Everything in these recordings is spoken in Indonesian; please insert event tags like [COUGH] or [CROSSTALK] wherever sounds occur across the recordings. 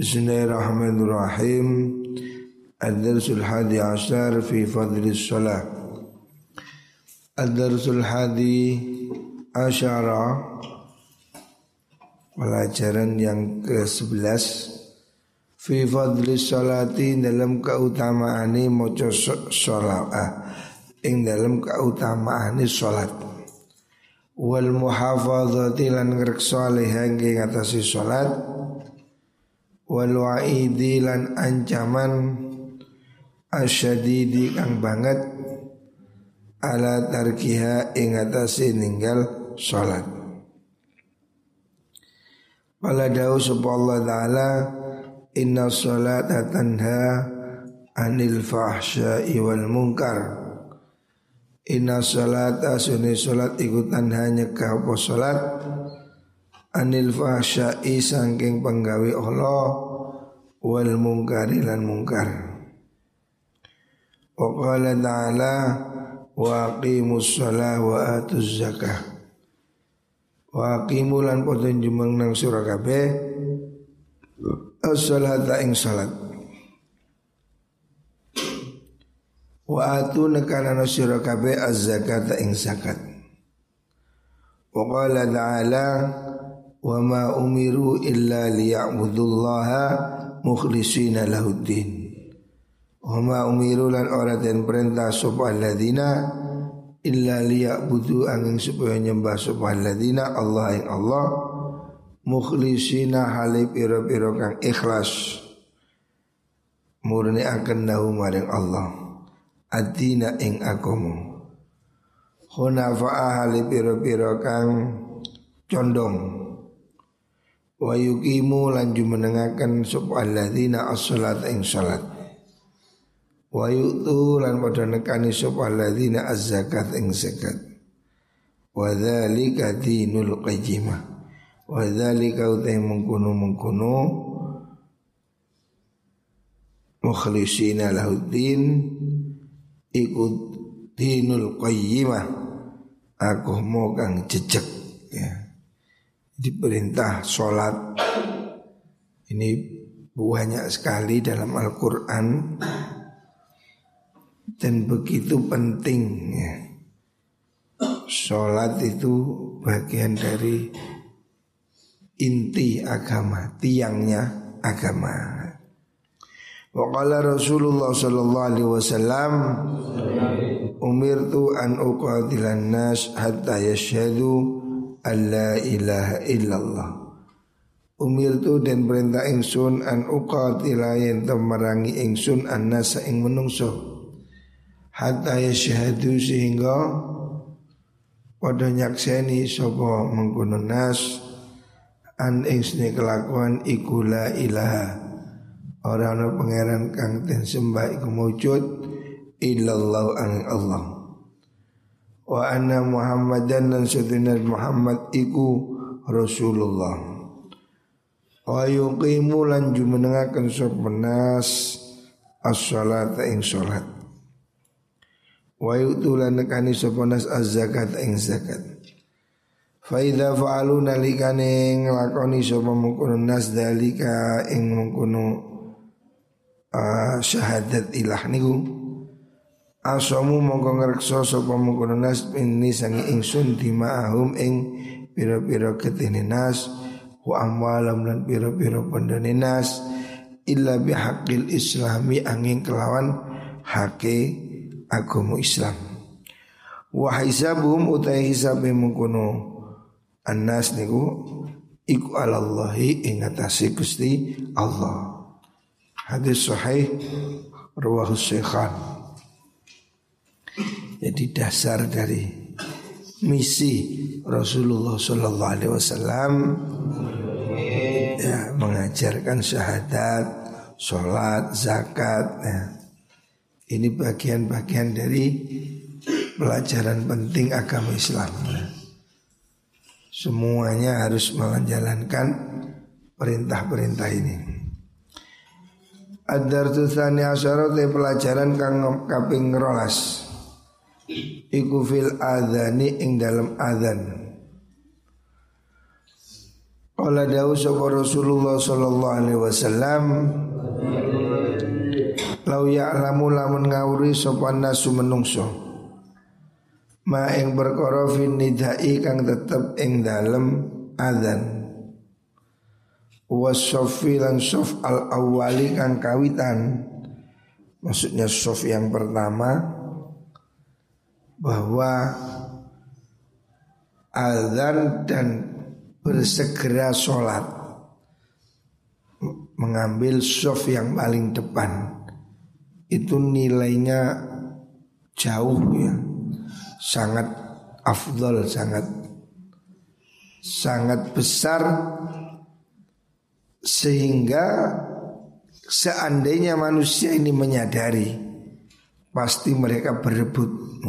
Bismillahirrahmanirrahim. Ad-Darsul Hadi Ashar Fi Fadli Salah. Ad-Darsul Hadi Ashara. Pelajaran yang ke-11 Fi Fadli Salati Dalam keutamaan ini Moco sholat ah, Ing dalam ini sholat Wal muhafazati lan ngreksa alaiha ing ngatasi sholat wal wa'idi lan ancaman asyadidi kang banget ala tarkiha ing atase ninggal salat. Wala dawu Allah taala inna salata tanha anil fahsya'i wal munkar. Inna salata sunni salat ikutan hanya kau salat anil fahsya'i sangking penggawe Allah wal mungkari lan mungkar. Wa qala ta'ala wa aqimus shalah wa atuz zakah. Wa aqimu lan padha jumeng nang surah kabeh as-salata ing salat. Wa atu nekana sira kabeh az-zakata ing zakat. Wa qala ta'ala wa ma umiru illa liya'budullaha mukhlishina lahuddin. Wa ma umiru lan ora den perintah sapa alladzina illa liya'budu angin supaya nyembah sapa alladzina Allah ing Allah. Mukhlishina hale pira-pira kang ikhlas. Murni akan nahu maring Allah. Adina ing agama hunafa'a hale pira-pira kang condong wa yuqimu lan jumenengaken sapa alladzina as-salata ing salat. Wa yu'tu lan padha nekani sapa alladzina az-zakat ing zakat. Wa dzalika dinul qayyimah wa dzalika utai mengkono mengkono mukhlisina lahuddin ikut dinul qayyimah aku mau kang jejak ya diperintah sholat ini banyak sekali dalam Al-Quran dan begitu penting ya. Sholat itu bagian dari inti agama, tiangnya agama. Waqala Rasulullah sallallahu alaihi wasallam umirtu an uqatilan nas hatta yashhadu alla ilaha illallah. Umir tu dan perintah ingsun an uqatila yen merangi ingsun annasa ing menungso. Hatta yashhadu sehingga pada nyakseni sapa mengkono nas an ingsne kelakuan iku la ilaha. Ora ana pangeran kang den sembah iku mujud illallah an Allah wa anna Muhammadan dan sayyidina Muhammad iku Rasulullah. Wa yuqimu lan jumenengaken sapa nas as-salata ing salat. Wa yutulan nekani sapa az-zakat ing zakat. Fa idza fa'alu nalikane nglakoni sapa nas dalika ing mungkono uh, syahadat ilah niku Asamu mongko ngrekso sapa mengkono nas ini sangi ingsun dimaahum ing pira-pira ketene nas wa amwalam lan pira-pira pendane nas illa bihaqqil islami angin kelawan hake agama Islam. Wa hisabuhum utai hisabe mengkono annas niku iku alallahi ing atase Gusti Allah. Hadis sahih rawahus Syekhan. Jadi dasar dari misi Rasulullah Sallallahu Alaihi Wasallam ya, mengajarkan syahadat, sholat, zakat. Ya. Ini bagian-bagian dari pelajaran penting agama Islam. Ya. Semuanya harus menjalankan perintah-perintah ini. Ad-dartu tsani pelajaran kang kaping rolas. Iku fil adhani ing dalam adhan Qala dawu sapa Rasulullah sallallahu alaihi wasallam Lau ya'lamu lamun ngawuri sapa nasu menungso Ma ing perkara fin nidai kang tetep ing dalem adzan. Wasofi lan sof al awali kang kawitan. Maksudnya sof yang pertama Bahwa Azan dan bersegera sholat mengambil soft yang paling depan itu nilainya jauh ya. Sangat afdol sangat sangat besar. Sehingga seandainya manusia ini menyadari pasti mereka berebut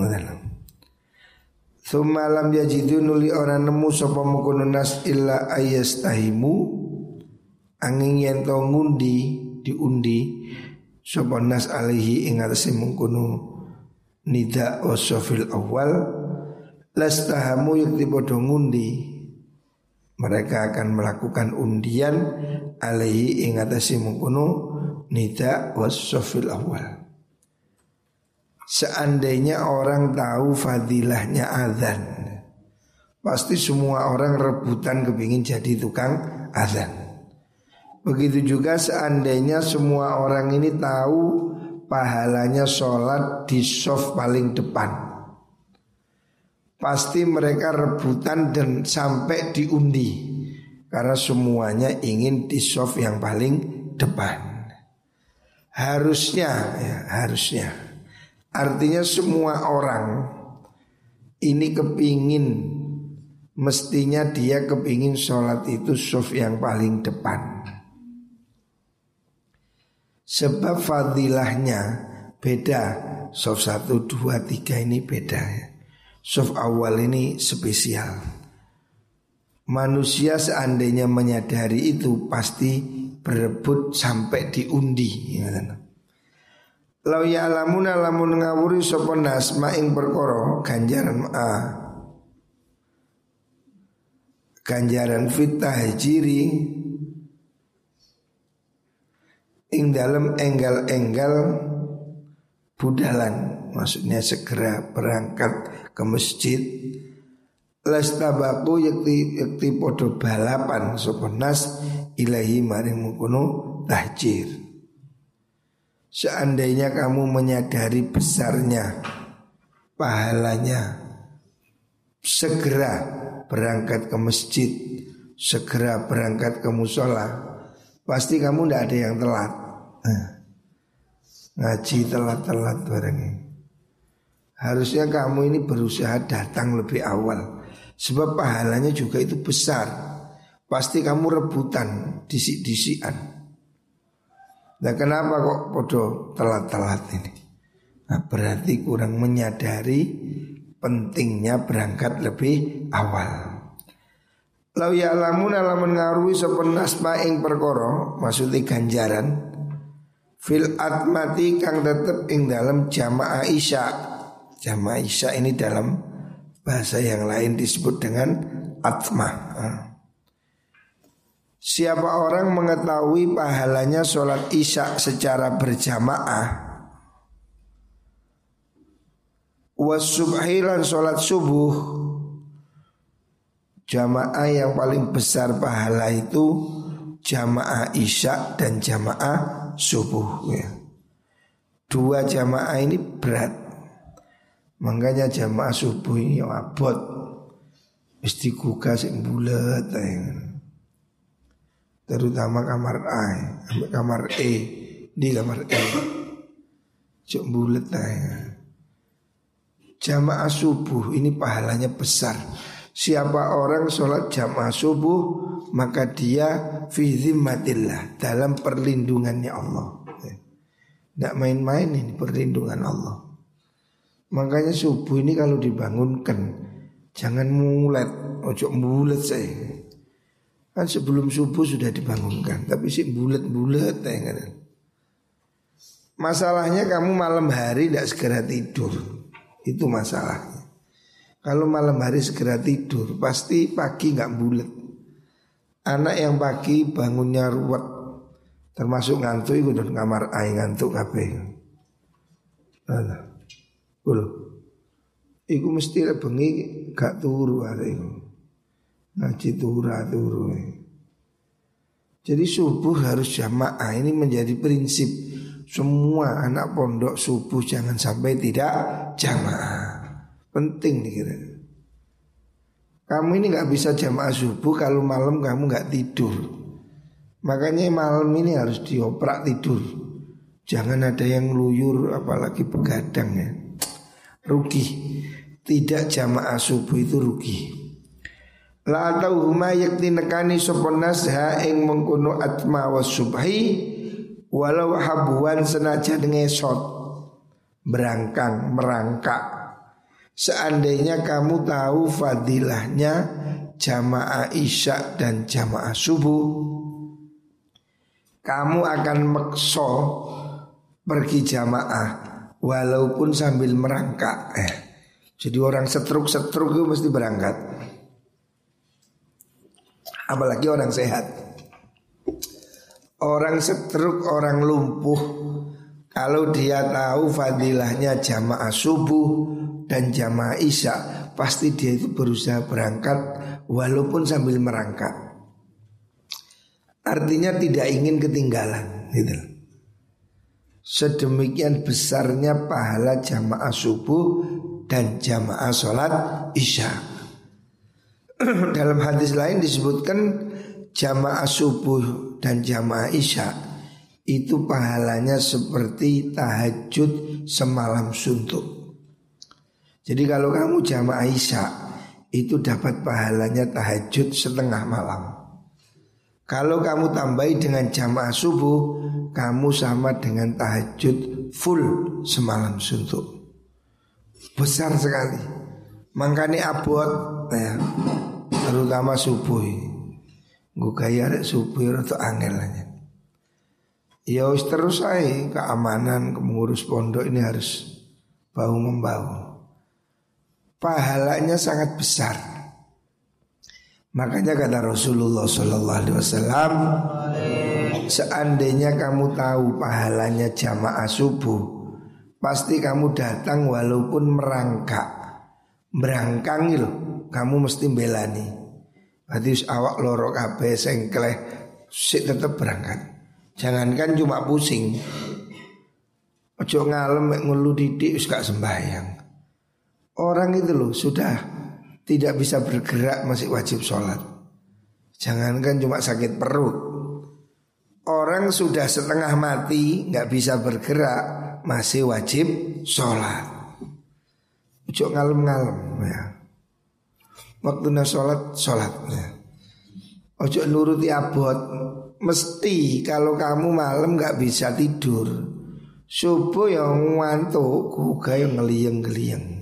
Thumma lam yajidu nuli orang nemu sapa mukunu nas illa ayastahimu. Angin yen to ngundi diundi sapa nas alaihi ing atase mungkunu nida wasofil awal. Lastahamu yakti padha ngundi mereka akan melakukan undian alaihi ing atase mungkunu nida wasofil awal Seandainya orang tahu fadilahnya azan Pasti semua orang rebutan kepingin jadi tukang azan. Begitu juga seandainya semua orang ini tahu pahalanya sholat di soft paling depan. Pasti mereka rebutan dan sampai diundi Karena semuanya ingin di soft yang paling depan. Harusnya ya harusnya Artinya semua orang ini kepingin Mestinya dia kepingin sholat itu sof yang paling depan. Sebab fadilahnya beda. Sof satu dua tiga ini beda ya. Sof awal ini spesial. Manusia seandainya menyadari itu pasti berebut sampai diundi ya kan? Lau ya alamuna lamun ngawuri sapa nas maing perkara ganjaran a. Ganjaran fitah hijiri ing dalam enggal-enggal budalan maksudnya segera berangkat ke masjid. Lestabaku yakti yakti podo balapan soponas ilahi maring mukono tahjir Seandainya kamu menyadari besarnya pahalanya Segera berangkat ke masjid Segera berangkat ke musola Pasti kamu tidak ada yang telat. Nah, Ngaji telat-telat barangnya Harusnya kamu ini berusaha datang lebih awal Sebab pahalanya juga itu besar. Pasti kamu rebutan disik-disikan Nah kenapa kok podo telat-telat ini? Nah, berarti kurang menyadari pentingnya berangkat lebih awal. Lau ya lamun alamun ngarui sopen nasma ing perkoro maksudnya ganjaran fil atmati kang tetep ing dalam jamaah isya. Jamaah isya ini dalam bahasa yang lain disebut dengan atma. Siapa orang mengetahui pahalanya sholat isya secara berjamaah? Wasubhilan sholat subuh. Jamaah yang paling besar pahala itu Jamaah isya dan jamaah subuh ya. Dua jamaah ini berat. Makanya jamaah subuh ini abot. Mesti kukas yang bulat ya terutama kamar A, kamar E, di kamar E. Cuk bulet ya. Jamaah subuh ini pahalanya besar. Siapa orang sholat jamaah subuh maka dia fi dalam perlindungannya Allah. Tidak main-main ini perlindungan Allah. Makanya subuh ini kalau dibangunkan jangan mulet, ojo mulet saya. Kan sebelum subuh sudah dibangunkan Tapi sih bulat-bulat ya kan? Masalahnya kamu malam hari tidak segera tidur Itu masalahnya Kalau malam hari segera tidur Pasti pagi nggak bulat Anak yang pagi bangunnya ruwet termasuk ngantuk itu dan kamar air ngantuk kabeh. Nah, Kulo. Iku mesti bengi gak turu ada iku. Ngaji turu turu. Jadi subuh harus jamaah ini menjadi prinsip semua anak pondok subuh jangan sampai tidak jamaah. Penting nih kira. Kamu ini nggak bisa jamaah subuh kalau malam kamu nggak tidur. Makanya malam ini harus dioprak tidur. Jangan ada yang luyur apalagi begadang ya. Rugi. Tidak jamaah subuh itu rugi. La huma yakti nekani sopon nasha ing mengkono atma was subhi walau habuan senajan ngesot berangkang merangkak. Seandainya kamu tahu fadilahnya jamaah isya dan jamaah subuh Kamu akan mekso pergi jamaah walaupun sambil merangkak. Eh. Jadi orang setruk-setruk itu mesti berangkat Apalagi orang sehat Orang setruk, orang lumpuh Kalau dia tahu fadilahnya jamaah subuh dan jamaah isya pasti dia itu berusaha berangkat walaupun sambil merangkak. Artinya tidak ingin ketinggalan gitu. Sedemikian besarnya pahala jamaah subuh dan jamaah sholat isya. [CLEARS THROAT] Dalam hadis lain disebutkan jamaah subuh dan jamaah isya itu pahalanya seperti tahajud semalam suntuk. Jadi kalau kamu jamaah Isya itu dapat pahalanya tahajud setengah malam. Kalau kamu tambahi dengan jamaah subuh, kamu sama dengan tahajud full semalam suntuk. Besar sekali. Makanya abot ya, terutama subuh. Gue gaya subuh itu angel aja. Ya terus saya keamanan, mengurus pondok ini harus bau membau pahalanya sangat besar. Makanya kata Rasulullah Sallallahu Alaihi Wasallam, seandainya kamu tahu pahalanya jamaah subuh, pasti kamu datang walaupun merangkak, berangkangi loh, kamu mesti belani. Berarti awak lorok kabeh sengkleh, sik tetap berangkat. Jangankan cuma pusing, ojo ngalem ngelu didik gak sembahyang. Orang itu loh sudah tidak bisa bergerak masih wajib sholat. Jangankan cuma sakit perut. Orang sudah setengah mati nggak bisa bergerak masih wajib sholat. Ucuk ngalem-ngalem ya. Waktunya sholat sholat ya. Ojo nuruti abot Mesti kalau kamu malam nggak bisa tidur Subuh yang ngantuk Kuga yang ngeliyeng-ngeliyeng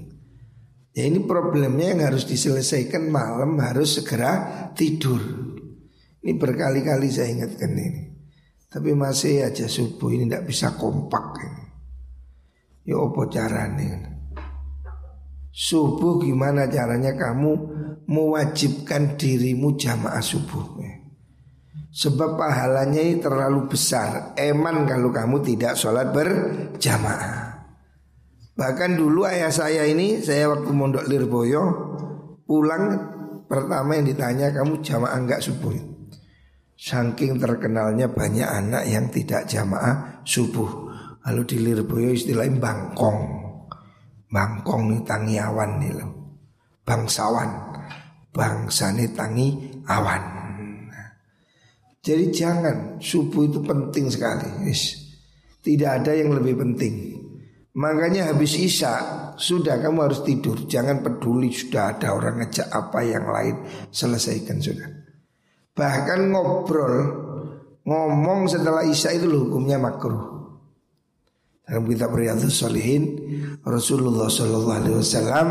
Ya ini problemnya yang harus diselesaikan malam harus segera tidur. Ini berkali-kali saya ingatkan ini. Tapi masih aja subuh ini tidak bisa kompak. Ya apa caranya? Subuh gimana caranya kamu mewajibkan dirimu jamaah subuh? Sebab pahalanya ini terlalu besar. Eman kalau kamu tidak sholat berjamaah. Bahkan dulu ayah saya ini Saya waktu mondok Lirboyo Pulang pertama yang ditanya Kamu jamaah enggak subuh Saking terkenalnya banyak anak yang tidak jamaah subuh Lalu di Lirboyo istilahnya bangkong Bangkong tangi awan nih loh Bangsawan Bangsa nih tangi awan Jadi jangan Subuh itu penting sekali Tidak ada yang lebih penting Makanya habis isya sudah kamu harus tidur. Jangan peduli sudah ada orang ngejak apa yang lain. Selesaikan sudah. Bahkan ngobrol ngomong setelah isya itu hukumnya makruh. Dalam kitab Riyadhus Salihin Rasulullah Shallallahu Alaihi Wasallam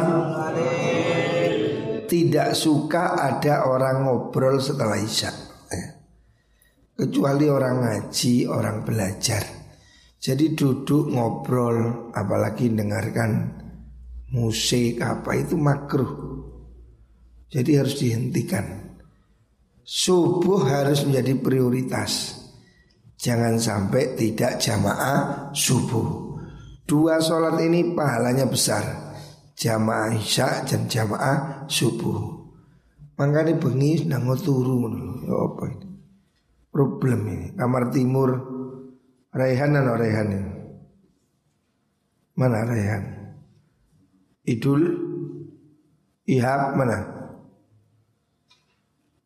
tidak suka ada orang ngobrol setelah isya. Kecuali orang ngaji, orang belajar. Jadi duduk ngobrol apalagi dengarkan musik apa itu makruh. Jadi harus dihentikan. subuh harus menjadi prioritas. Jangan sampai tidak jamaah subuh. Dua sholat ini pahalanya besar. Jamaah isya dan jamaah subuh. Makanya bengi nang turu ya apa ini? Problem ini. Kamar timur Raihan dan Raihan ini. Mana Raihan? Idul Ihab mana?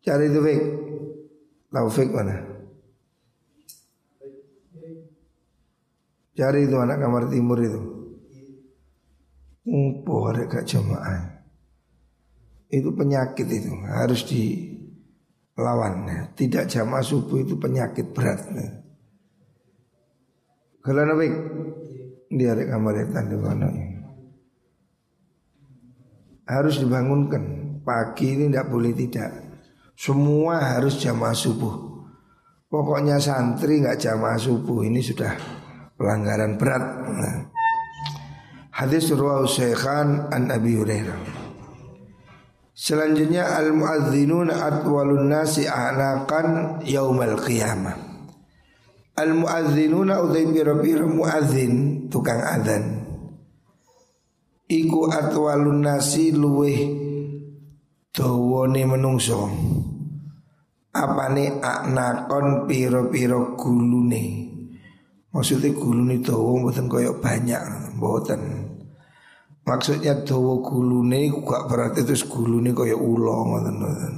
Cari Taufik Taufik mana? Cari itu anak kamar timur itu. Ngumpul ada gak jemaah Itu penyakit itu Harus dilawan. Ya. Tidak jamaah subuh itu penyakit berat. Kalau nabi Dia ada kamar itu mana Harus dibangunkan. Pagi ini tidak boleh tidak. Semua harus jamaah subuh. Pokoknya santri nggak jamaah subuh ini sudah pelanggaran berat. Nah. Hadis ruwahu Syekhan an Abi Hurairah. Selanjutnya al muadzinun atwalun nasi anakan yaumal qiyamah. Al muadzinun utai pira-pira muadzin tukang adzan. Iku atwalun nasi luweh dawane menungso. Apane aknakon pira-pira gulune. Maksudnya gulune dawa mboten kaya banyak, mboten. Maksudnya dawa gulune gak berarti terus gulune kaya ula ngoten mboten.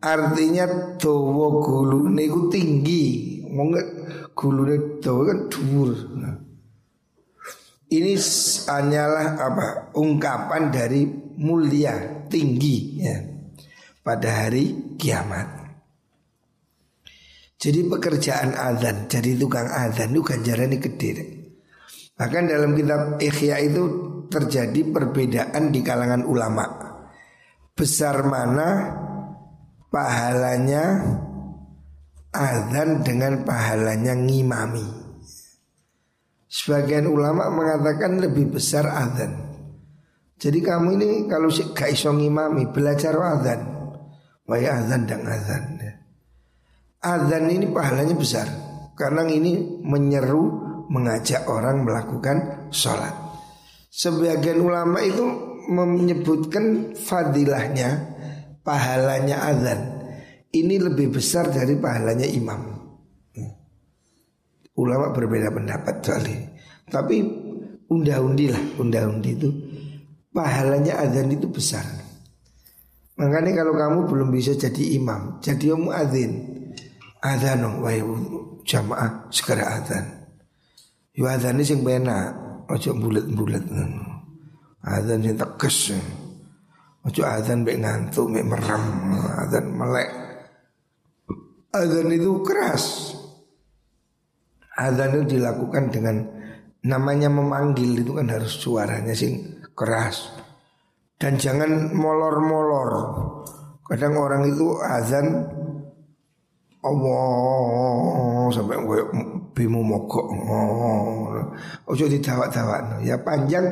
Artinya dawa gulune iku tinggi. Wong gulune dawa kan. Nah. Ini hanyalah apa? Ungkapan dari mulia, tinggi ya. Pada hari kiamat. Jadi pekerjaan azan, jadi tukang azan itu ganjarannya gede. Bahkan dalam kitab Ikhya itu terjadi perbedaan di kalangan ulama. Besar mana pahalanya azan dengan pahalanya ngimami. Sebagian ulama mengatakan lebih besar azan. Jadi kamu ini kalau gak iso ngimami belajar azan. Waya azan dan azan. Adzan ini pahalanya besar. Karena ini menyeru Mengajak orang melakukan sholat. Sebagian ulama itu Menyebutkan fadilahnya Pahalanya adzan. Ini lebih besar dari pahalanya imam. Ulama berbeda pendapat soal ini. Tapi unda-undi lah Unda-undi itu. Pahalanya adzan itu besar. Makanya kalau kamu belum bisa jadi imam Jadi muadzin Adzan wa jamaah segera adzan. Yo adzan sing benak, ojo bulet-bulet. Adzan sing tegas. Ojo adzan mek ngantuk, mek merem, adzan melek. Adzan itu keras. Adzan itu dilakukan dengan namanya memanggil itu kan harus suaranya sing keras. Dan jangan molor-molor. Kadang orang itu azan Allah sampai gue bimu mogok. Oh, ojo didawat-dawat. Ya panjang,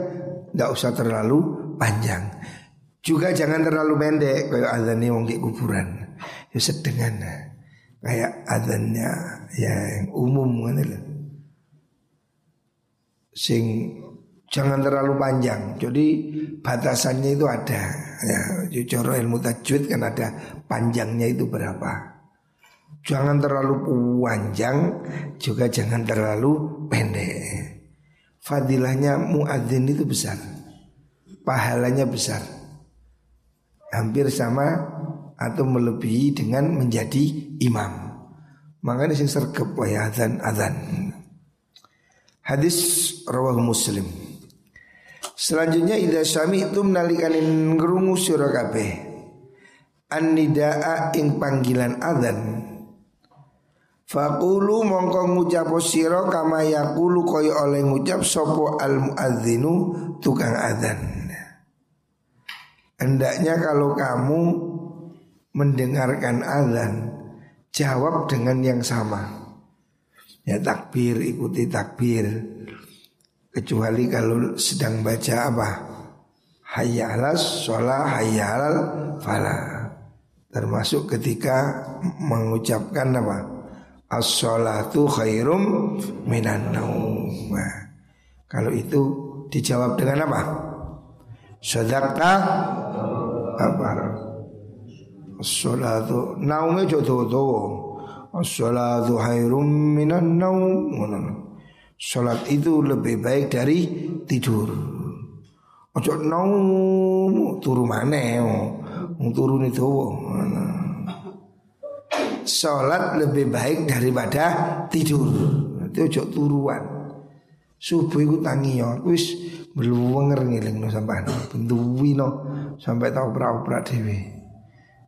nggak usah terlalu panjang. Juga jangan terlalu pendek kayak azannya wong kuburan. Ya sedengan kayak azannya ya yang umum kan. Sing jangan terlalu panjang. Jadi batasannya itu ada. Ya, jujur ilmu tajwid kan ada panjangnya itu berapa. Jangan terlalu panjang Juga jangan terlalu pendek. Fadilahnya muadzin itu besar. Pahalanya besar. Hampir sama Atau melebihi dengan menjadi imam. Makanya sing sergap waya adzan adzan. Hadis rawah muslim. Selanjutnya idza sami'tum nalikanin ngrungu sira kabeh An-nidaa ing panggilan adzan Fakulu mongko ngucap siro kama yakulu koyo oleh ngucap sopo al muadzinu tukang adzan. Hendaknya kalau kamu mendengarkan adzan jawab dengan yang sama. Ya takbir ikuti takbir. Kecuali kalau sedang baca apa? Hayya alas sholah hayya alal falah. termasuk ketika mengucapkan apa? As-salatu khairum minan naum. Nah, kalau itu dijawab dengan apa? Sadaqta apa? As-salatu naume jodoh As-salatu khairum minan naum. Salat itu lebih baik dari tidur. Ojo naum turu maneh. Turu itu. Salat lebih baik daripada tidur. Itu ojo turuan. Subuh itu tangi ya wis beluwenger ngelingno sampean. Bentuwi no sampai tahu pra-pra dhewe.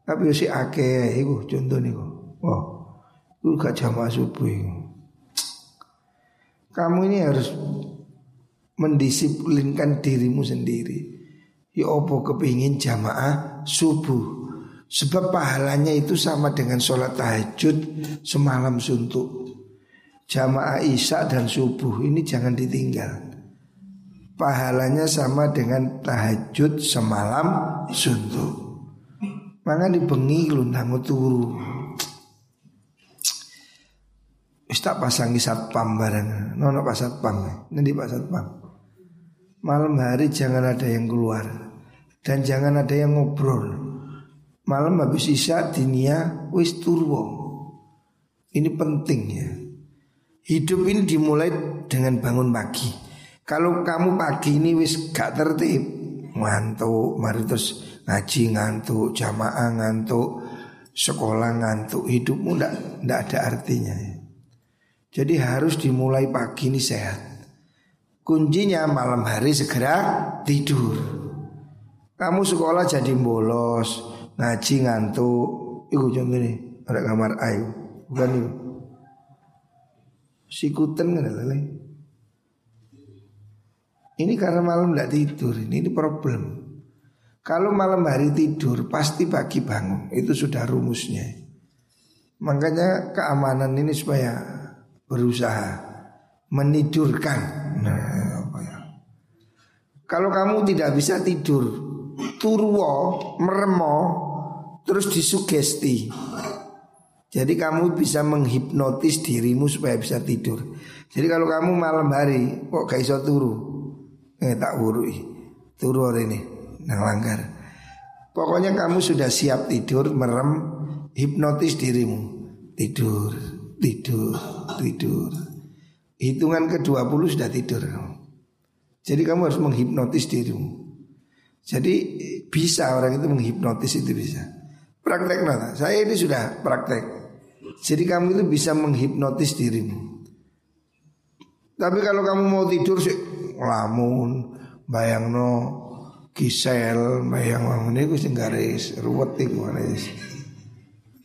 Tapi si akeh iku contoh niku. Wah, itu gak jamaah subuh itu. Kamu ini harus mendisiplinkan dirimu sendiri. Ya opo kepingin jamaah subuh. Sebab pahalanya itu sama dengan sholat tahajud semalam suntuk. Jamaah isya dan subuh ini jangan ditinggal. Pahalanya sama dengan tahajud semalam suntuk. Maka dibengi lundang turu. Tak pasangi satpam bareng. Nono pas satpam. Nanti pas satpam. Malam hari jangan ada yang keluar dan jangan ada yang ngobrol. Malam habis isya dinia wis turwo. Ini penting ya. Hidup ini dimulai dengan bangun pagi. Kalau kamu pagi ini wis gak tertib, ngantuk, mari terus ngaji ngantuk, jamaah ngantuk, sekolah ngantuk, hidupmu ndak ndak ada artinya ya. Jadi harus dimulai pagi ini sehat. Kuncinya malam hari segera tidur. Kamu sekolah jadi bolos, ngaji ngantuk. Iku contoh nih, ada kamar ayu, bukan itu. Sikuten kan lele. Ini karena malam tidak tidur, ini, ini problem. Kalau malam hari tidur pasti pagi bangun, itu sudah rumusnya. Makanya keamanan ini supaya berusaha menidurkan. Nah, apa ya? Kalau kamu tidak bisa tidur, turwo, meremo, terus disugesti. Jadi kamu bisa menghipnotis dirimu supaya bisa tidur. Jadi kalau kamu malam hari kok gak iso turu, eh tak burui, turu hari ini, nang langgar. Pokoknya kamu sudah siap tidur, merem, hipnotis dirimu, tidur tidur, tidur. Hitungan ke-20 sudah tidur. Jadi kamu harus menghipnotis dirimu. Jadi bisa orang itu menghipnotis itu bisa. Praktek nana. Saya ini sudah praktek. Jadi kamu itu bisa menghipnotis dirimu. Tapi kalau kamu mau tidur sih lamun, bayang no, kisel, bayang lamun itu sih garis, ruwet itu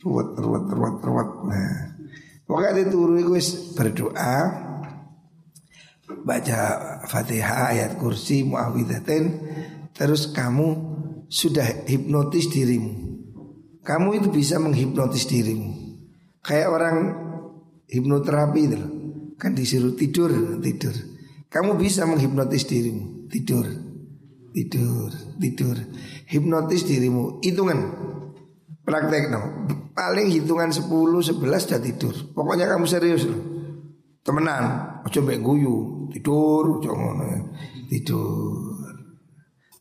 ruwet, ruwet, ruwet, ruwet. Nah, Pokoknya turu itu berdoa baca Fatihah ayat kursi muawwidzatain terus kamu sudah hipnotis dirimu. Kamu itu bisa menghipnotis dirimu. Kayak orang hipnoterapi itu kan disuruh tidur, tidur. Kamu bisa menghipnotis dirimu, tidur. Tidur, tidur. Hipnotis dirimu. Hitungan Praktek no Paling hitungan 10, 11 sudah tidur Pokoknya kamu serius loh Temenan mbak guyu Tidur Ojo Tidur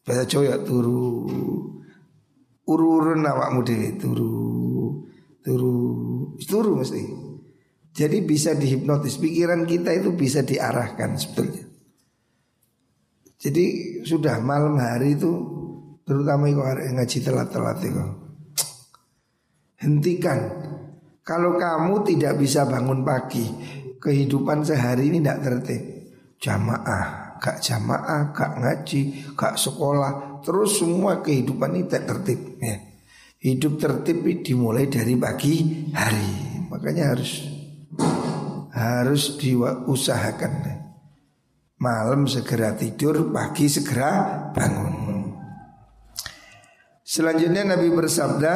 Bahasa Jawa ya turu Ururun awakmu dewe Turu Turu. Turu mesti. Jadi bisa dihipnotis. Pikiran kita itu bisa diarahkan sebetulnya. Jadi sudah malam hari itu Terutama itu ngaji telat-telat itu. Hentikan. Kalau kamu tidak bisa bangun pagi Kehidupan sehari ini tidak tertib. Jamaah Gak jamaah, gak ngaji, gak sekolah Terus semua kehidupan ini tidak tertib ya. Hidup tertib dimulai dari pagi hari. Makanya harus Harus diusahakan. Malam segera tidur, pagi segera bangun. Selanjutnya Nabi bersabda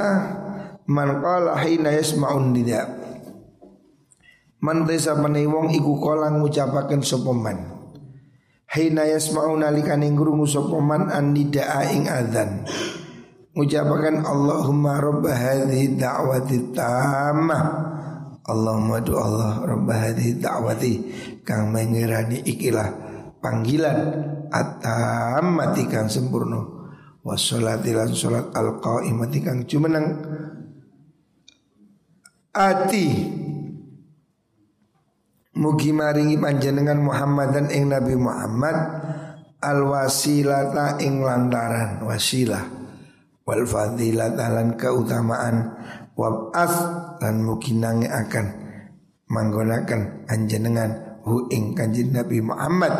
Man qala hina yasma'un nida Man desa wong iku kala ngucapaken sapa man Hina yasma'un nalikane ngrungu sapa man an nidaa ing adzan. Ucapakan Allahumma rabba hadhihi da'wati tamah Allahumma du Allah rabba hadhihi da'wati. Kang mengirani ikilah panggilan At-tammati kang sempurna. Wassolatilan sholat al-qaimati kang cumenang Ati Mugi maringi panjenengan Muhammad dan ing Nabi Muhammad al wasilata ing lantaran wasilah wal fadilat lan keutamaan wab'as lan mukinange akan manggonakan anjenengan hu ing kanjeng Nabi Muhammad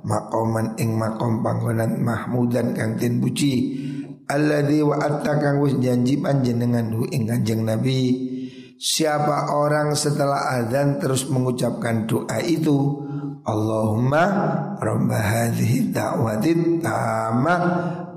maqaman ing maqam panggonan mahmudan kang den puji alladzi wa'atta kang wis janji panjenengan hu ing kanjeng Nabi Siapa orang setelah azan terus mengucapkan doa itu Allahumma Rabba hadhihi da'watit tamah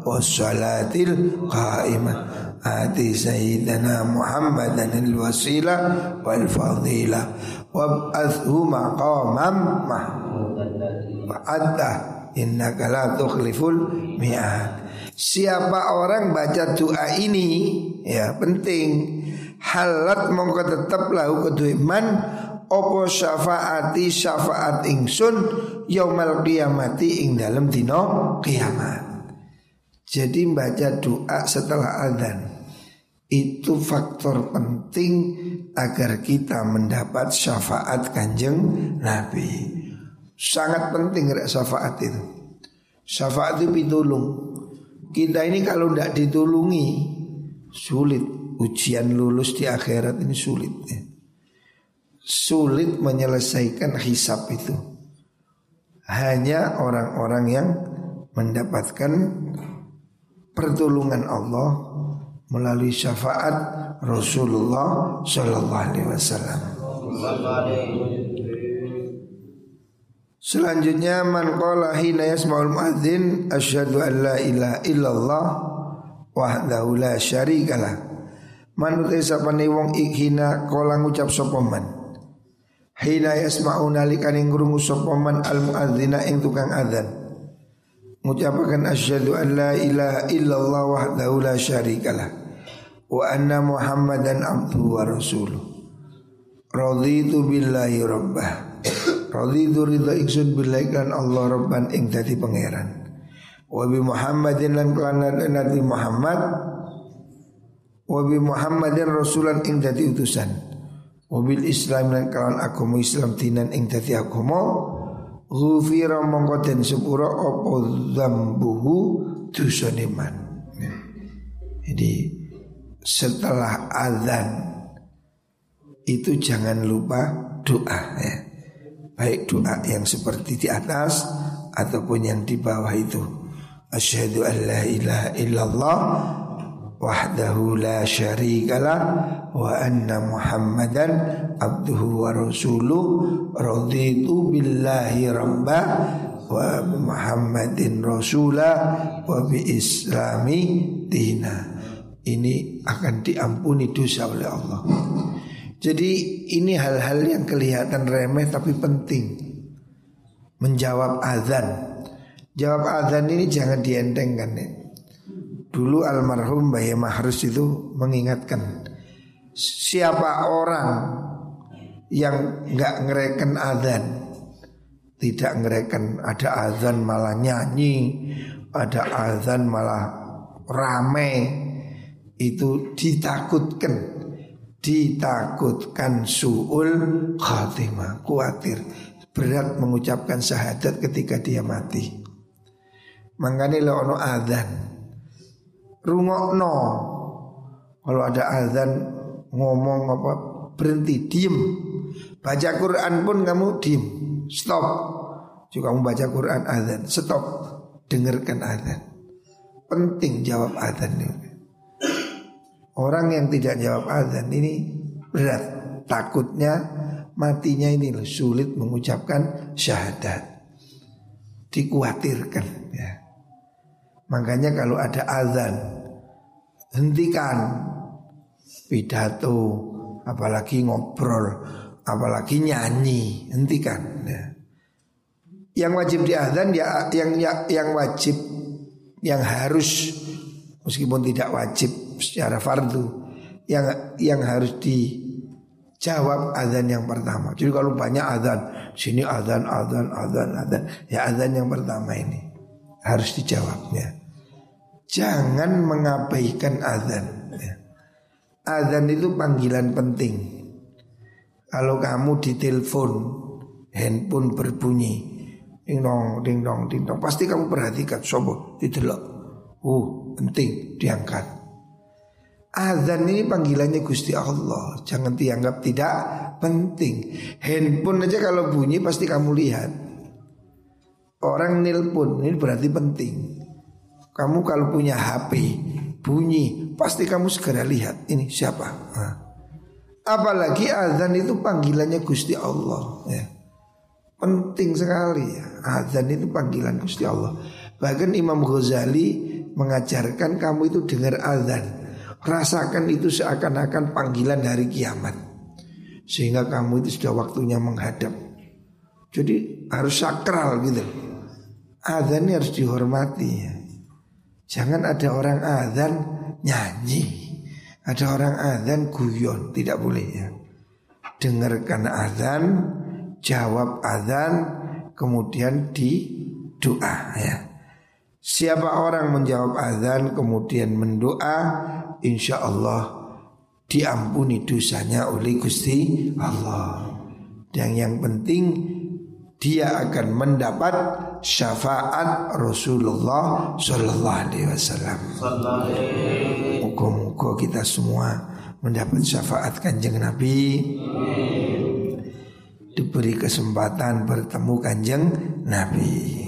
wassalatil qaimah. Ati sayyidina Muhammadan al-wasilah wal fadilah wab'athu maqamam mahmudah innaka la tukhliful mi'ad. Siapa orang baca doa ini ya penting halat mongko tetap lahu kedua iman opo syafaati syafaat ingsun yaumal qiyamati ing dalam dino kiamat jadi baca doa setelah adzan itu faktor penting agar kita mendapat syafaat kanjeng Nabi. Sangat penting rek syafaat itu. Syafaat itu ditolong. Kita ini kalau tidak ditulungi sulit ujian lulus di akhirat ini sulit. Ya. Sulit menyelesaikan hisap itu. Hanya orang-orang yang mendapatkan pertolongan Allah melalui syafaat Rasulullah Shallallahu Alaihi Wasallam. Selanjutnya man qala hina yasma'ul muadzin asyhadu an la ilaha illallah wahdahu la syarikalah. Man utai sapane wong ikhina kala ngucap sapa man. Hina yasma'u nalikane ngrungu sapa man al muadzina ing tukang adzan. Mengucapkan asyhadu an la ilaha illallah wahdahu la syarikalah. Wa anna muhammadan abduhu wa rasuluh. Raditu billahi rabbah. Raditu ridha ingsun billahi kan Allah rabban ing dadi pangeran. Wa bi muhammadin lan kelana nabi muhammad wa bi muhammadin rasulan ing dadi utusan wa bil islam lan kalan agama islam dinan ing dadi agama Ghufira mongko den sepura apa dzambuhu dosane. Jadi setelah azan itu jangan lupa doa ya. Baik doa yang seperti di atas ataupun yang di bawah itu. Asyhadu an la ilaha illallah wahdahu la syarikalah wa anna muhammadan abduhu wa rasuluh raditu billahi rabba wa muhammadin rasulah wa bi islami dina ini akan diampuni dosa oleh Allah. Jadi ini hal-hal yang kelihatan remeh tapi penting. Menjawab azan. Jawab azan ini jangan dientengkan ya Dulu almarhum Mbah Mahrus itu mengingatkan Siapa orang yang nggak ngereken adzan? Tidak ngereken ada adzan malah nyanyi Ada adzan malah rame. Itu ditakutkan Ditakutkan su'ul khatimah Kuatir. Berat mengucapkan syahadat ketika dia mati. Makanya lo ono rungokno. Kalau ada azan ngomong apa berhenti diem. Baca Quran pun kamu diem. Stop. Juga kamu baca Quran azan, stop. Dengarkan azan. Penting jawab azan ini. Orang yang tidak jawab azan ini berat. Takutnya matinya ini loh sulit mengucapkan syahadat. Dikuatirkan. Makanya kalau ada azan hentikan pidato, apalagi ngobrol, apalagi nyanyi, hentikan. Ya. Yang wajib di azan ya yang ya, yang wajib yang harus meskipun tidak wajib secara fardu yang yang harus dijawab azan yang pertama. Jadi kalau banyak azan, sini azan, azan, azan, azan, ya azan yang pertama ini harus dijawabnya. Jangan mengabaikan azan. Ya. Azan itu panggilan penting. Kalau kamu ditelepon, handphone berbunyi, ding dong, ding dong, ding dong, pasti kamu perhatikan, sobo, didelok. Uh, penting diangkat. Azan ini panggilannya Gusti Allah, jangan dianggap tidak penting. Handphone aja kalau bunyi pasti kamu lihat. Orang nelpon ini berarti penting. Kamu kalau punya HP bunyi, pasti kamu segera lihat ini siapa. Nah. Apalagi azan itu panggilannya Gusti Allah ya. Penting sekali ya. Azan itu panggilan Gusti Allah. Bahkan Imam Ghazali mengajarkan kamu itu dengar azan. Rasakan itu seakan-akan panggilan hari kiamat. Sehingga kamu itu sudah waktunya menghadap. Jadi harus sakral gitu. Azan ini harus dihormati ya Jangan ada orang azan nyanyi ada orang azan guyon tidak boleh ya. Dengarkan azan, jawab azan, kemudian di doa ya. Siapa orang menjawab azan kemudian mendoa, insya Allah diampuni dosanya oleh Gusti Allah. Dan yang penting dia akan mendapat syafaat Rasulullah Sallallahu Alaihi Wasallam. Muka-muka kita semua mendapat syafaat kanjeng Nabi. Diberi kesempatan bertemu kanjeng Nabi.